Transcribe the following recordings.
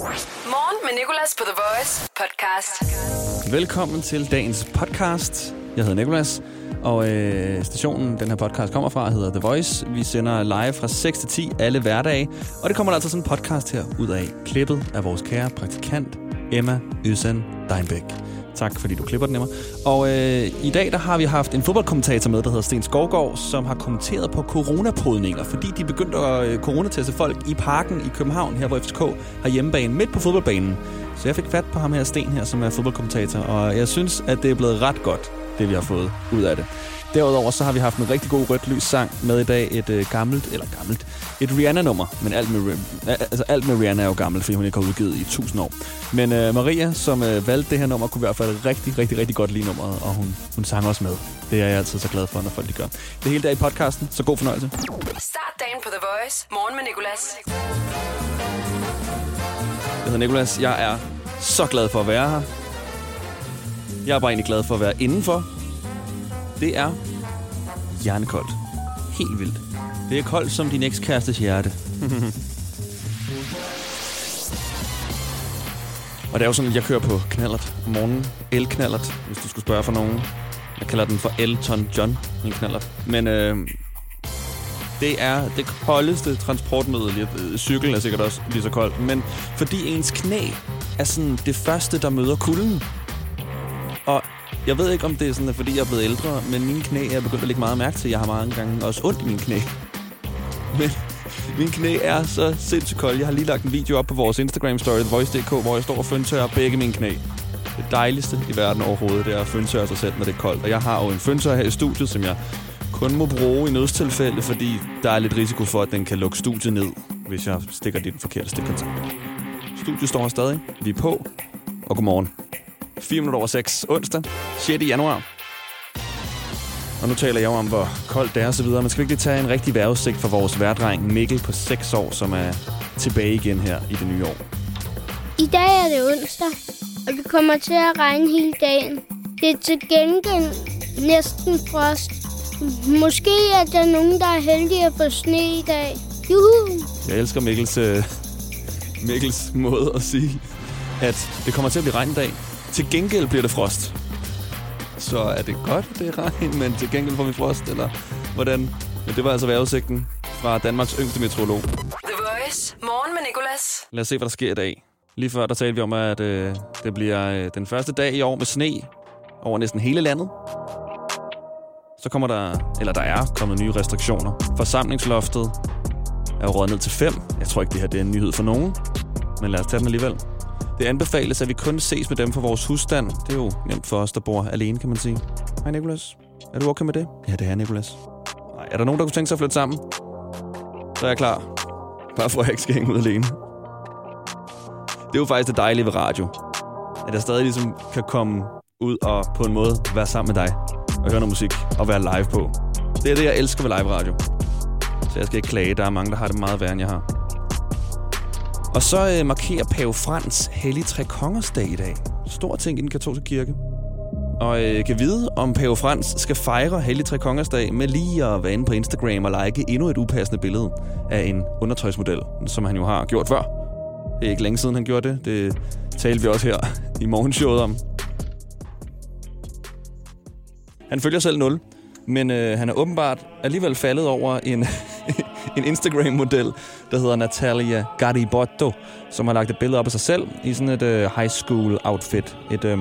Morgen med Nicolas på The Voice podcast. Velkommen til dagens podcast. Jeg hedder Nicolas, og øh, stationen, den her podcast kommer fra, hedder The Voice. Vi sender live fra 6 til 10 alle hverdage, og det kommer der altså sådan en podcast her ud af. Klippet af vores kære praktikant, Emma Øsen Deinbæk. Tak, fordi du klipper den, Emma. Og øh, i dag der har vi haft en fodboldkommentator med, der hedder Sten Skovgaard, som har kommenteret på coronapodninger, fordi de begyndte at øh, coronateste folk i parken i København, her hvor FCK har hjemmebane, midt på fodboldbanen. Så jeg fik fat på ham her, Sten her, som er fodboldkommentator, og jeg synes, at det er blevet ret godt, det vi har fået ud af det. Derudover så har vi haft en rigtig god rødt lys sang med i dag, et øh, gammelt, eller gammelt, et Rihanna-nummer, men alt med, altså, alt med Rihanna er jo gammelt, fordi hun ikke har udgivet i 1000 år. Men øh, Maria, som øh, valgte det her nummer, kunne i hvert fald rigtig, rigtig, rigtig godt lide nummeret, og hun, hun sang også med. Det er jeg altid så glad for, når folk de gør. Det hele der i podcasten, så god fornøjelse. Start dagen på The Voice. Morgen med Nicolas. Jeg hedder Nikolas. Jeg er så glad for at være her. Jeg er bare egentlig glad for at være indenfor. Det er hjernekoldt. Helt vildt. Det er koldt som din ekskærestes hjerte. Og det er jo sådan, at jeg kører på knallert om morgenen. El-knallert, hvis du skulle spørge for nogen. Jeg kalder den for Elton John, min knallert. Men øh, det er det koldeste transportmiddel. Cykel er sikkert også lige så koldt. Men fordi ens knæ er sådan det første, der møder kulden. Og jeg ved ikke, om det er sådan, at fordi jeg er blevet ældre, men mine knæ er jeg begyndt at lægge meget mærke til. Jeg har mange gange også ondt i mine knæ. Men min knæ er så sindssygt kold. Jeg har lige lagt en video op på vores Instagram-story, voice.dk, hvor jeg står og føntørrer begge mine knæ. Det dejligste i verden overhovedet, det er at føntørre sig selv, når det er koldt. Og jeg har jo en føntør her i studiet, som jeg kun må bruge i nødstilfælde, fordi der er lidt risiko for, at den kan lukke studiet ned, hvis jeg stikker det i den forkerte stikkontakt. Studiet står her stadig. Vi er på. Og godmorgen. 4 minutter over 6. Onsdag, 6. januar. Og nu taler jeg jo om, hvor koldt det er og så videre. Men skal vi ikke lige tage en rigtig vejrudsigt for vores værdreng Mikkel på 6 år, som er tilbage igen her i det nye år. I dag er det onsdag, og det kommer til at regne hele dagen. Det er til gengæld næsten frost. Måske er der nogen, der er heldige at få sne i dag. Juhu! Jeg elsker Mikkels, øh, Mikkels måde at sige, at det kommer til at blive regn i dag. Til gengæld bliver det frost. Så er det godt, det er regn, men til gengæld får vi frost, eller hvordan? Men det var altså vejrudsigten fra Danmarks yngste meteorolog. The Voice. Morgen med Nicolas. Lad os se, hvad der sker i dag. Lige før, der talte vi om, at øh, det bliver øh, den første dag i år med sne over næsten hele landet. Så kommer der, eller der er kommet nye restriktioner. Forsamlingsloftet er jo ned til 5. Jeg tror ikke, det her det er en nyhed for nogen. Men lad os tage den alligevel. Det anbefales, at vi kun ses med dem for vores husstand. Det er jo nemt for os, der bor alene, kan man sige. Hej Nikolas. Er du okay med det? Ja, det er Nikolas. Nej, er der nogen, der kunne tænke sig at flytte sammen? Så er jeg klar. Bare for at jeg ikke skal hænge ud alene. Det er jo faktisk det dejlige ved radio. At jeg stadig ligesom kan komme ud og på en måde være sammen med dig. Og høre noget musik og være live på. Det er det, jeg elsker ved live radio. Så jeg skal ikke klage. Der er mange, der har det meget værre, end jeg har. Og så øh, markerer Pave Frans Hellig Tre Kongers Dag i dag. Stor ting i den katolske kirke. Og øh, kan vide, om Pave Frans skal fejre Hellig Tre Kongers Dag med lige at være inde på Instagram og like endnu et upassende billede af en undertøjsmodel, som han jo har gjort før. Det er ikke længe siden, han gjorde det. Det talte vi også her i morgenshowet om. Han følger selv 0, men øh, han er åbenbart alligevel faldet over en, en Instagram-model, der hedder Natalia Garibotto, som har lagt et billede op af sig selv i sådan et øh, high school outfit. Et, øh,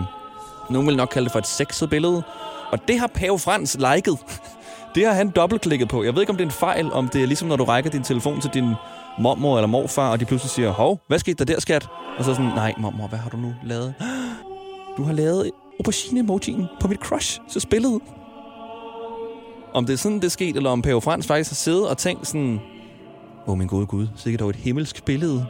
nogen vil nok kalde det for et sexet billede. Og det har Pave Frans liket. Det har han dobbeltklikket på. Jeg ved ikke, om det er en fejl, om det er ligesom, når du rækker din telefon til din mormor eller morfar, og de pludselig siger, hov, hvad skete der der, skat? Og så sådan, nej, mormor, hvad har du nu lavet? Du har lavet aubergine-emojien på mit crush, så spillet. Om det er sådan, det er sket, eller om Pave Frans faktisk har siddet og tænkt sådan, åh, oh, min gode gud, sikkert dog et himmelsk billede.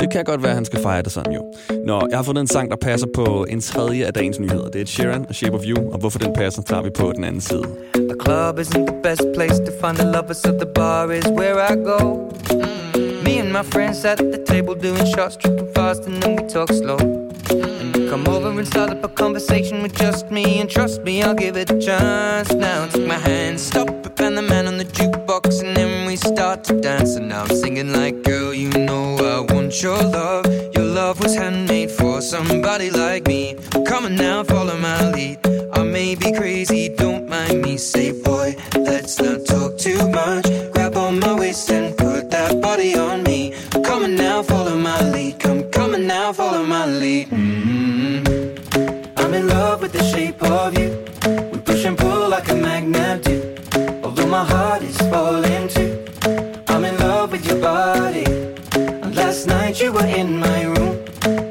Det kan godt være, at han skal fejre det sådan jo. Nå, jeg har fundet en sang, der passer på en tredje af dagens nyheder. Det er Sheeran og Shape of You, og hvorfor den passer, tager vi på den anden side. The club isn't the best place to find the lovers, so the bar is where I go. Mm. Me and my friends at the table doing shots, tripping fast, and then we talk slow. Come over and start up a conversation with just me, and trust me, I'll give it a chance. Now take my hand, stop it, and the man on the jukebox, and then we start to dance. And now I'm singing like, girl, you know I want your love. Your love was handmade for somebody like me. Come on now, follow my lead. I may be crazy, don't mind me. Say, boy, let's not magnet do. Although my heart is falling too. I'm in love with your body. And last night you were in my room.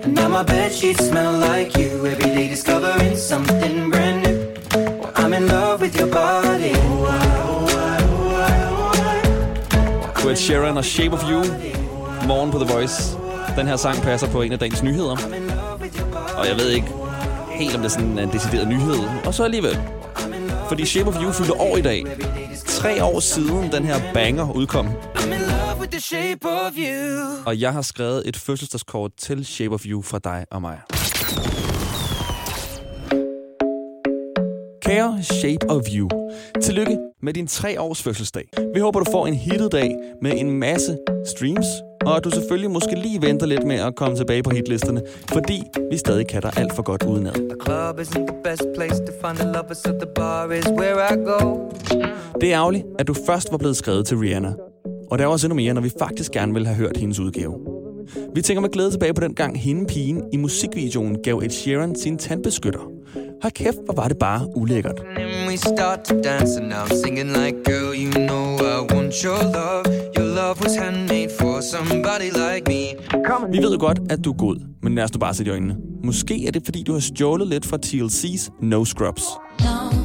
And now my bed sheets smell like you. Every day discovering something brand new. Well, I'm in love with your body. Ed Sheeran og Shape of You. Morgen på The Voice. Den her sang passer på en af dagens nyheder. Og jeg ved ikke helt, om det er sådan en decideret nyhed. Og så alligevel. Fordi Shape of You fyldte år i dag. Tre år siden den her banger udkom. Og jeg har skrevet et fødselsdagskort til Shape of You fra dig og mig. Kære Shape of You, tillykke med din tre års fødselsdag. Vi håber, du får en hittet dag med en masse streams, og at du selvfølgelig måske lige venter lidt med at komme tilbage på hitlisterne, fordi vi stadig kan dig alt for godt udenad. Det er ærgerligt, at du først var blevet skrevet til Rihanna. Og der er også endnu mere, når vi faktisk gerne ville have hørt hendes udgave. Vi tænker med glæde tilbage på den gang, hende pigen i musikvideoen gav Ed Sheeran sin tandbeskytter. Hold kæft, hvor var det bare ulækkert. We start to dance, and I'm singing like, girl, you know I want your love. Your love was handmade for somebody like me. Vi ved jo godt, at du er god, men lad os nu bare sætte i øjnene. Måske er det, fordi du har stjålet lidt fra TLC's No Scrubs. No,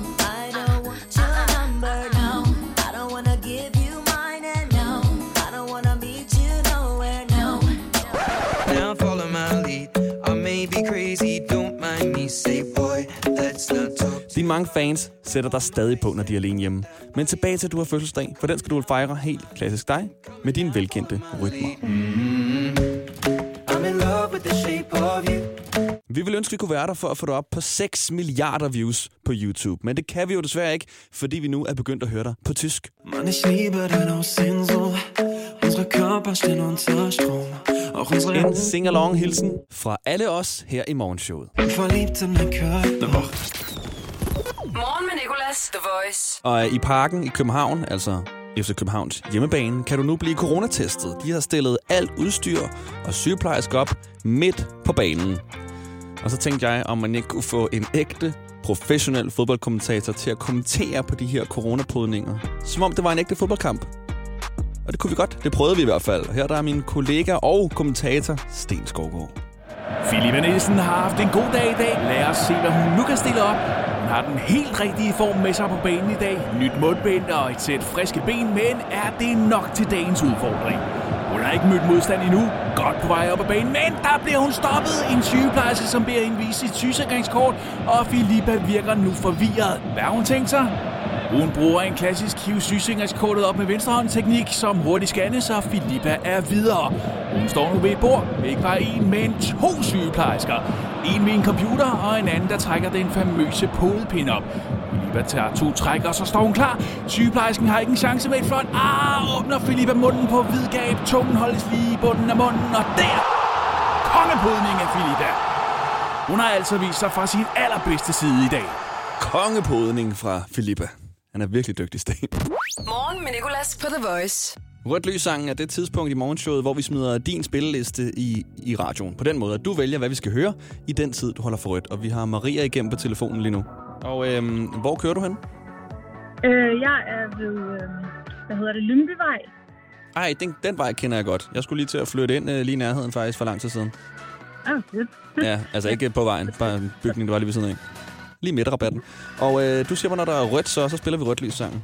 mange fans sætter dig stadig på, når de er alene hjemme. Men tilbage til, at du har fødselsdag, for den skal du fejre helt klassisk dig med dine velkendte rytmer. Vi vil ønske, at vi kunne være der for at få dig op på 6 milliarder views på YouTube. Men det kan vi jo desværre ikke, fordi vi nu er begyndt at høre dig på tysk. Mann, ich liebe dein Aussehen so. Unsere Körper stehen unter Strom. Auch unsere En Hände sing-along hilsen fra alle os her i morgenshowet. verliebt in Körper. Morgen med Nicolas, The Voice. Og i parken i København, altså efter Københavns hjemmebane, kan du nu blive coronatestet. De har stillet alt udstyr og sygeplejersker op midt på banen. Og så tænkte jeg, om man ikke kunne få en ægte, professionel fodboldkommentator til at kommentere på de her coronapodninger. Som om det var en ægte fodboldkamp. Og det kunne vi godt. Det prøvede vi i hvert fald. Her der er min kollega og kommentator, Sten Skovgaard. Philippe Nielsen har haft en god dag i dag. Lad os se, hvad hun nu kan stille op. Hun har den helt rigtige form med sig på banen i dag. Nyt mundbind og et sæt friske ben, men er det nok til dagens udfordring? Hun har ikke mødt modstand endnu. Godt på vej op ad banen, men der bliver hun stoppet. En sygeplejerske, som beder hende vise sit sygesikringskort, og Filippa virker nu forvirret. Hvad har hun tænkt sig? Hun bruger en klassisk Kiv Sysingers kortet op med venstrehåndteknik, som hurtigt scannes, og Filippa er videre. Hun står nu ved et bord med ikke bare en, men to sygeplejersker. En med en computer, og en anden, der trækker den famøse podepin op. Filippa tager to træk, og så står hun klar. Sygeplejersken har ikke en chance med et flot. Ah, åbner Filippa munden på vid gab. Tungen holdes lige i bunden af munden, og der! Kongepodning af Filippa. Hun har altså vist sig fra sin allerbedste side i dag. Kongepodning fra Filippa. Han er virkelig dygtig, Sten. Morgen med Nicolas på The Voice. Rødt lyssangen er det tidspunkt i morgenshowet, hvor vi smider din spilleliste i, i radioen. På den måde, at du vælger, hvad vi skal høre i den tid, du holder for rødt. Og vi har Maria igennem på telefonen lige nu. Og øhm, hvor kører du hen? Øh, jeg er ved, øh, hvad hedder det, Lyngbyvej. Ej, den, den vej kender jeg godt. Jeg skulle lige til at flytte ind øh, lige i nærheden faktisk for lang tid siden. Ah, fedt. Ja, altså ikke på vejen, bare en bygning, der var lige ved siden af. Lige midt i rabatten. Og øh, du siger mig, når der er rødt, så, så spiller vi rødt lyssangen.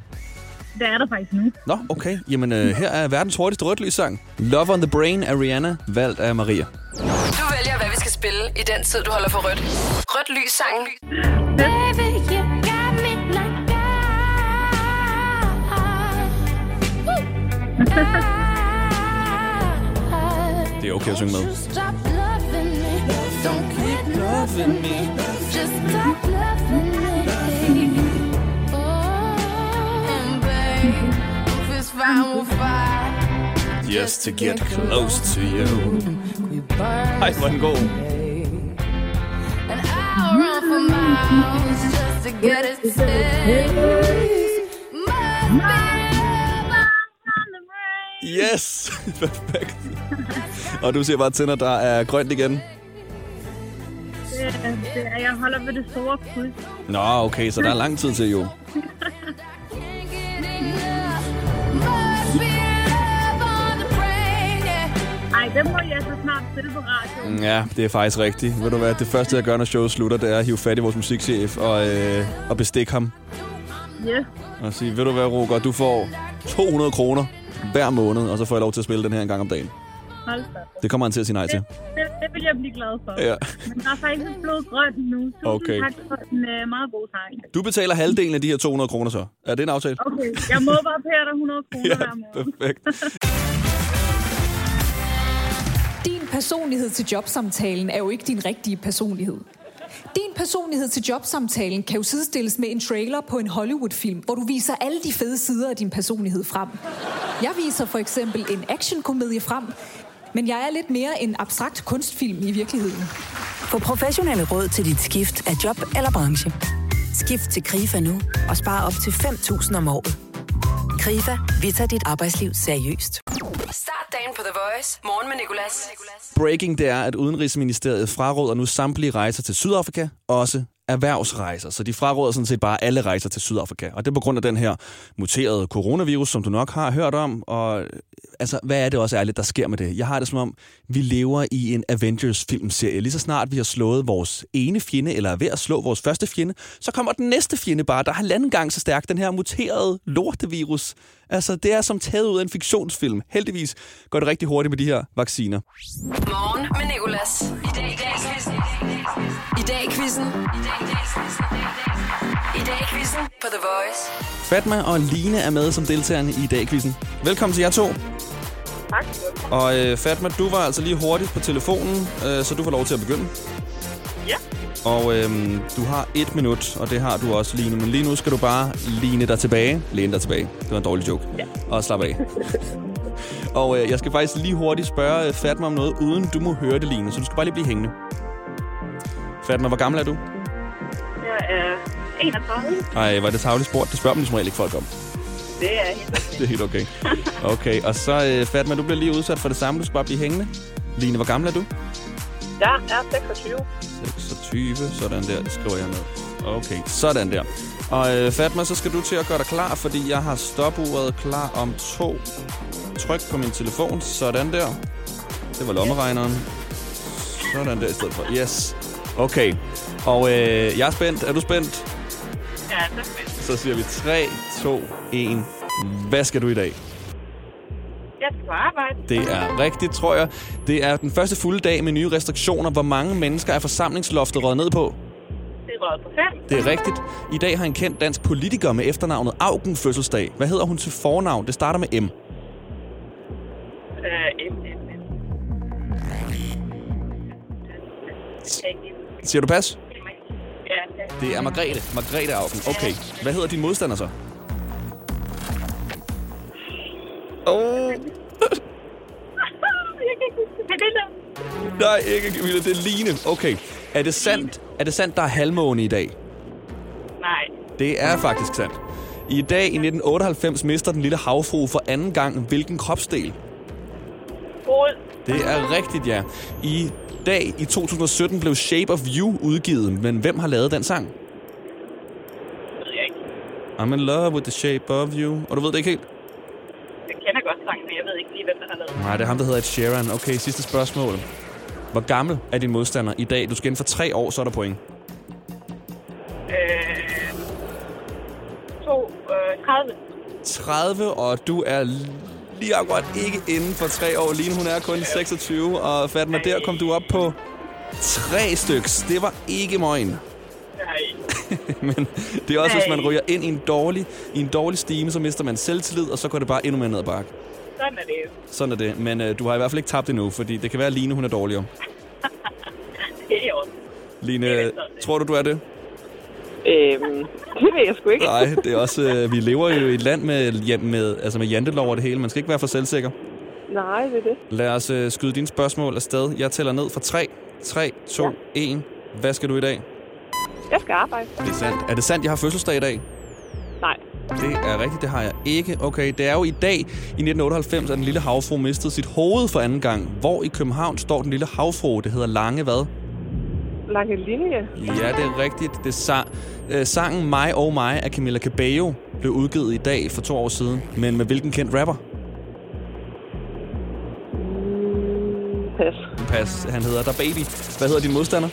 Det er der faktisk nu. Nå, okay. Jamen, øh, her er verdens hurtigste rødt lyssang. Love on the Brain af Rihanna, valgt af Maria. Du vælger, hvad vi skal spille i den tid, du holder for rødt. Rødt lys sangen. Baby, you got me like that. Det er okay at synge med. Don't keep loving me. Just stop loving me. Oh, babe, if it's fine, we'll fight. Just to get close to you. Ej, hvor den god. And I'll run for miles just to get it taste. Must be Yes! Perfekt. Og du siger bare til, når der er grønt igen. Er, jeg holder ved det store kryds. Nå, okay, så der er lang tid til jo. Yeah. Ej, det må jeg så snart spille på radioen. Ja, det er faktisk rigtigt. Ved du hvad, det første jeg gør, når showet slutter, det er at hive fat i vores musikchef og, øh, og bestikke ham. Yes. Og sige, ved du hvad, Roger, du får 200 kroner hver måned, og så får jeg lov til at spille den her en gang om dagen. Hold da. Det kommer han til at sige nej til. Det, det, det vil jeg blive glad for. Ja. Men der er faktisk blevet grønt nu. Tusind Okay. tak for en uh, meget god sang. Du betaler halvdelen af de her 200 kroner så. Er det en aftale? Okay, jeg må bare pære dig 100 kroner Ja, hver måned. perfekt. Din personlighed til jobsamtalen er jo ikke din rigtige personlighed. Din personlighed til jobsamtalen kan jo sidestilles med en trailer på en Hollywood-film, hvor du viser alle de fede sider af din personlighed frem. Jeg viser for eksempel en actionkomedie frem, men jeg er lidt mere en abstrakt kunstfilm i virkeligheden. Få professionelle råd til dit skift af job eller branche. Skift til KRIFA nu og spar op til 5.000 om året. KRIFA, vi tager dit arbejdsliv seriøst. Start dagen på The Voice. Morgen med Nicolas. Breaking, det er, at Udenrigsministeriet fraråder nu samtlige rejser til Sydafrika, også erhvervsrejser. Så de fraråder sådan set bare alle rejser til Sydafrika. Og det er på grund af den her muterede coronavirus, som du nok har hørt om. Og øh, altså, hvad er det også ærligt, der sker med det? Jeg har det som om, vi lever i en Avengers-filmserie. Lige så snart vi har slået vores ene fjende, eller er ved at slå vores første fjende, så kommer den næste fjende bare, der er halvanden gang så stærk, den her muterede lortevirus. Altså, det er som taget ud af en fiktionsfilm. Heldigvis går det rigtig hurtigt med de her vacciner. Morgen med Nicolas dag i quizzen. I dag i quizzen på The Voice. Fatma og Line er med som deltagerne i dag-quizzen. Velkommen til jer to. Tak. Og øh, Fatma, du var altså lige hurtigt på telefonen, øh, så du får lov til at begynde. Ja. Og øh, du har et minut, og det har du også, Line. Men lige nu skal du bare line dig tilbage. Læne dig tilbage. Det var en dårlig joke. Ja. Og slap af. og øh, jeg skal faktisk lige hurtigt spørge øh, Fatma om noget, uden du må høre det, Line. Så du skal bare lige blive hængende. Fatma, hvor gammel er du? Jeg er 31. Ej, var det tavligt spurgt? Det spørger man som regel ikke folk om. Det er helt Det er helt okay. Okay, og så øh, Fatma, du bliver lige udsat for det samme. Du skal bare blive hængende. Line, hvor gammel er du? Jeg er 26. 26, sådan der, det skriver jeg ned. Okay, sådan der. Og øh, Fatma, så skal du til at gøre dig klar, fordi jeg har stopuret klar om to. Tryk på min telefon, sådan der. Det var lommeregneren. Sådan der i stedet for. Yes. Okay. Og øh, jeg er spændt. Er du spændt? Ja, det er fedt. Så siger vi 3, 2, 1. Hvad skal du i dag? Jeg skal på arbejde. Det er rigtigt, tror jeg. Det er den første fulde dag med nye restriktioner. Hvor mange mennesker er forsamlingsloftet røget ned på? Det er røget på 5. Det er rigtigt. I dag har en kendt dansk politiker med efternavnet Augen fødselsdag. Hvad hedder hun til fornavn? Det starter med M. Øh, M, M, M. Siger du pas? Ja, det er Margrethe. Margrethe Augen. Okay. Hvad hedder din modstander så? Oh. Er. Nej, ikke Camilla. Det er Line. Okay. Er det sandt, er det sandt der er halvmåne i dag? Nej. Det er faktisk sandt. I dag i 1998 mister den lille havfrue for anden gang hvilken kropsdel? Hoved. Det er rigtigt, ja. I dag i 2017 blev Shape of You udgivet, men hvem har lavet den sang? ved jeg ikke. I'm in love with the shape of you. Og du ved det ikke helt? Jeg kender godt sangen, men jeg ved ikke lige, hvem der har lavet den. Nej, det er ham, der hedder Ed Sheeran. Okay, sidste spørgsmål. Hvor gammel er din modstander i dag? Du skal inden for tre år, så er der point. Øh, to, øh, 30. 30, og du er lige akkurat ikke inden for tre år. Line, hun er kun 26, og Fatma, der kom du op på tre styks. Det var ikke møgen. Nej. Men det er også, hvis man Nej. ryger ind i en dårlig, i en dårlig stime, så mister man selvtillid, og så går det bare endnu mere ned ad bakke. Sådan er det jo. Sådan er det. Men øh, du har i hvert fald ikke tabt endnu, fordi det kan være, at Line hun er dårligere. Det er også. Line, tror du, du er det? Øhm, det ved jeg sgu ikke. Nej, det er også... Øh, vi lever jo i et land med, med, altså med jantelov og det hele. Man skal ikke være for selvsikker. Nej, det er det. Lad os øh, skyde dine spørgsmål afsted. Jeg tæller ned fra 3, 3, 2, ja. 1. Hvad skal du i dag? Jeg skal arbejde. Det er sandt. Er det sandt, jeg har fødselsdag i dag? Nej. Det er rigtigt, det har jeg ikke. Okay, det er jo i dag, i 1998, at den lille havfru mistede sit hoved for anden gang. Hvor i København står den lille havfru? Det hedder Lange hvad? Lange linje. Ja, det er rigtigt. Det sang, øh, sangen My Oh My af Camila Cabello blev udgivet i dag for to år siden. Men med hvilken kendt rapper? Pas. Pas. Han hedder Der Baby. Hvad hedder din modstander?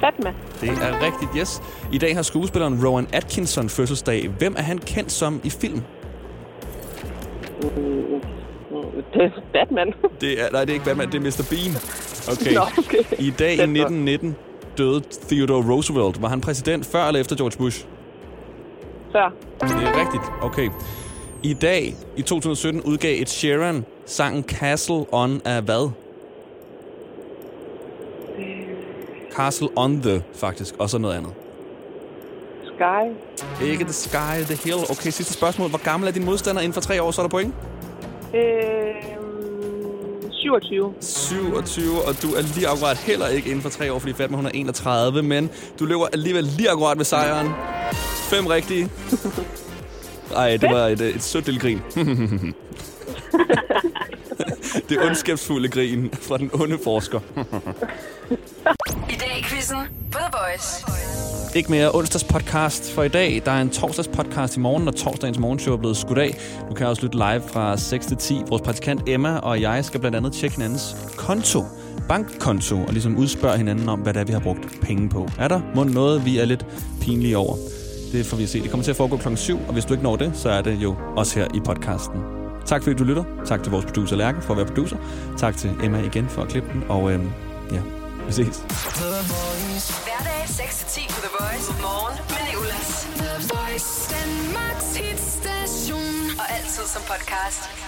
Fatma. Det er rigtigt, yes. I dag har skuespilleren Rowan Atkinson fødselsdag. Hvem er han kendt som i film? Det er Batman. Det er, nej, det er ikke Batman, det er Mr. Bean. Okay. Nå, okay. I dag i 1919 døde Theodore Roosevelt. Var han præsident før eller efter George Bush? Før. Det er rigtigt. Okay. I dag, i 2017, udgav et Sheeran sangen Castle On af hvad? Castle on the, faktisk. Og så noget andet. Sky. Ikke The Sky, The Hill. Okay, sidste spørgsmål. Hvor gammel er din modstander inden for tre år? Så er der point. Øh, 27. 27, og du er lige akkurat heller ikke inden for tre år, fordi Fatma hun er 31, men du løber alligevel lige akkurat med sejren. Fem rigtige. Ej, det var et, et sødt lille grin. det ondskabsfulde grin fra den onde forsker. I dag i quizzen på The Voice. Ikke mere onsdags podcast for i dag. Der er en torsdags podcast i morgen, når torsdagens morgenshow er blevet skudt af. Du kan også lytte live fra 6 til 10. Vores praktikant Emma og jeg skal blandt andet tjekke hinandens konto, bankkonto, og ligesom udspørge hinanden om, hvad det er, vi har brugt penge på. Er der må noget, vi er lidt pinlige over? Det får vi at se. Det kommer til at foregå klokken 7, og hvis du ikke når det, så er det jo også her i podcasten. Tak fordi du lytter. Tak til vores producer Lærke for at være producer. Tak til Emma igen for at klippe den. Og øhm, ja, vi ses. Awesome Podcast.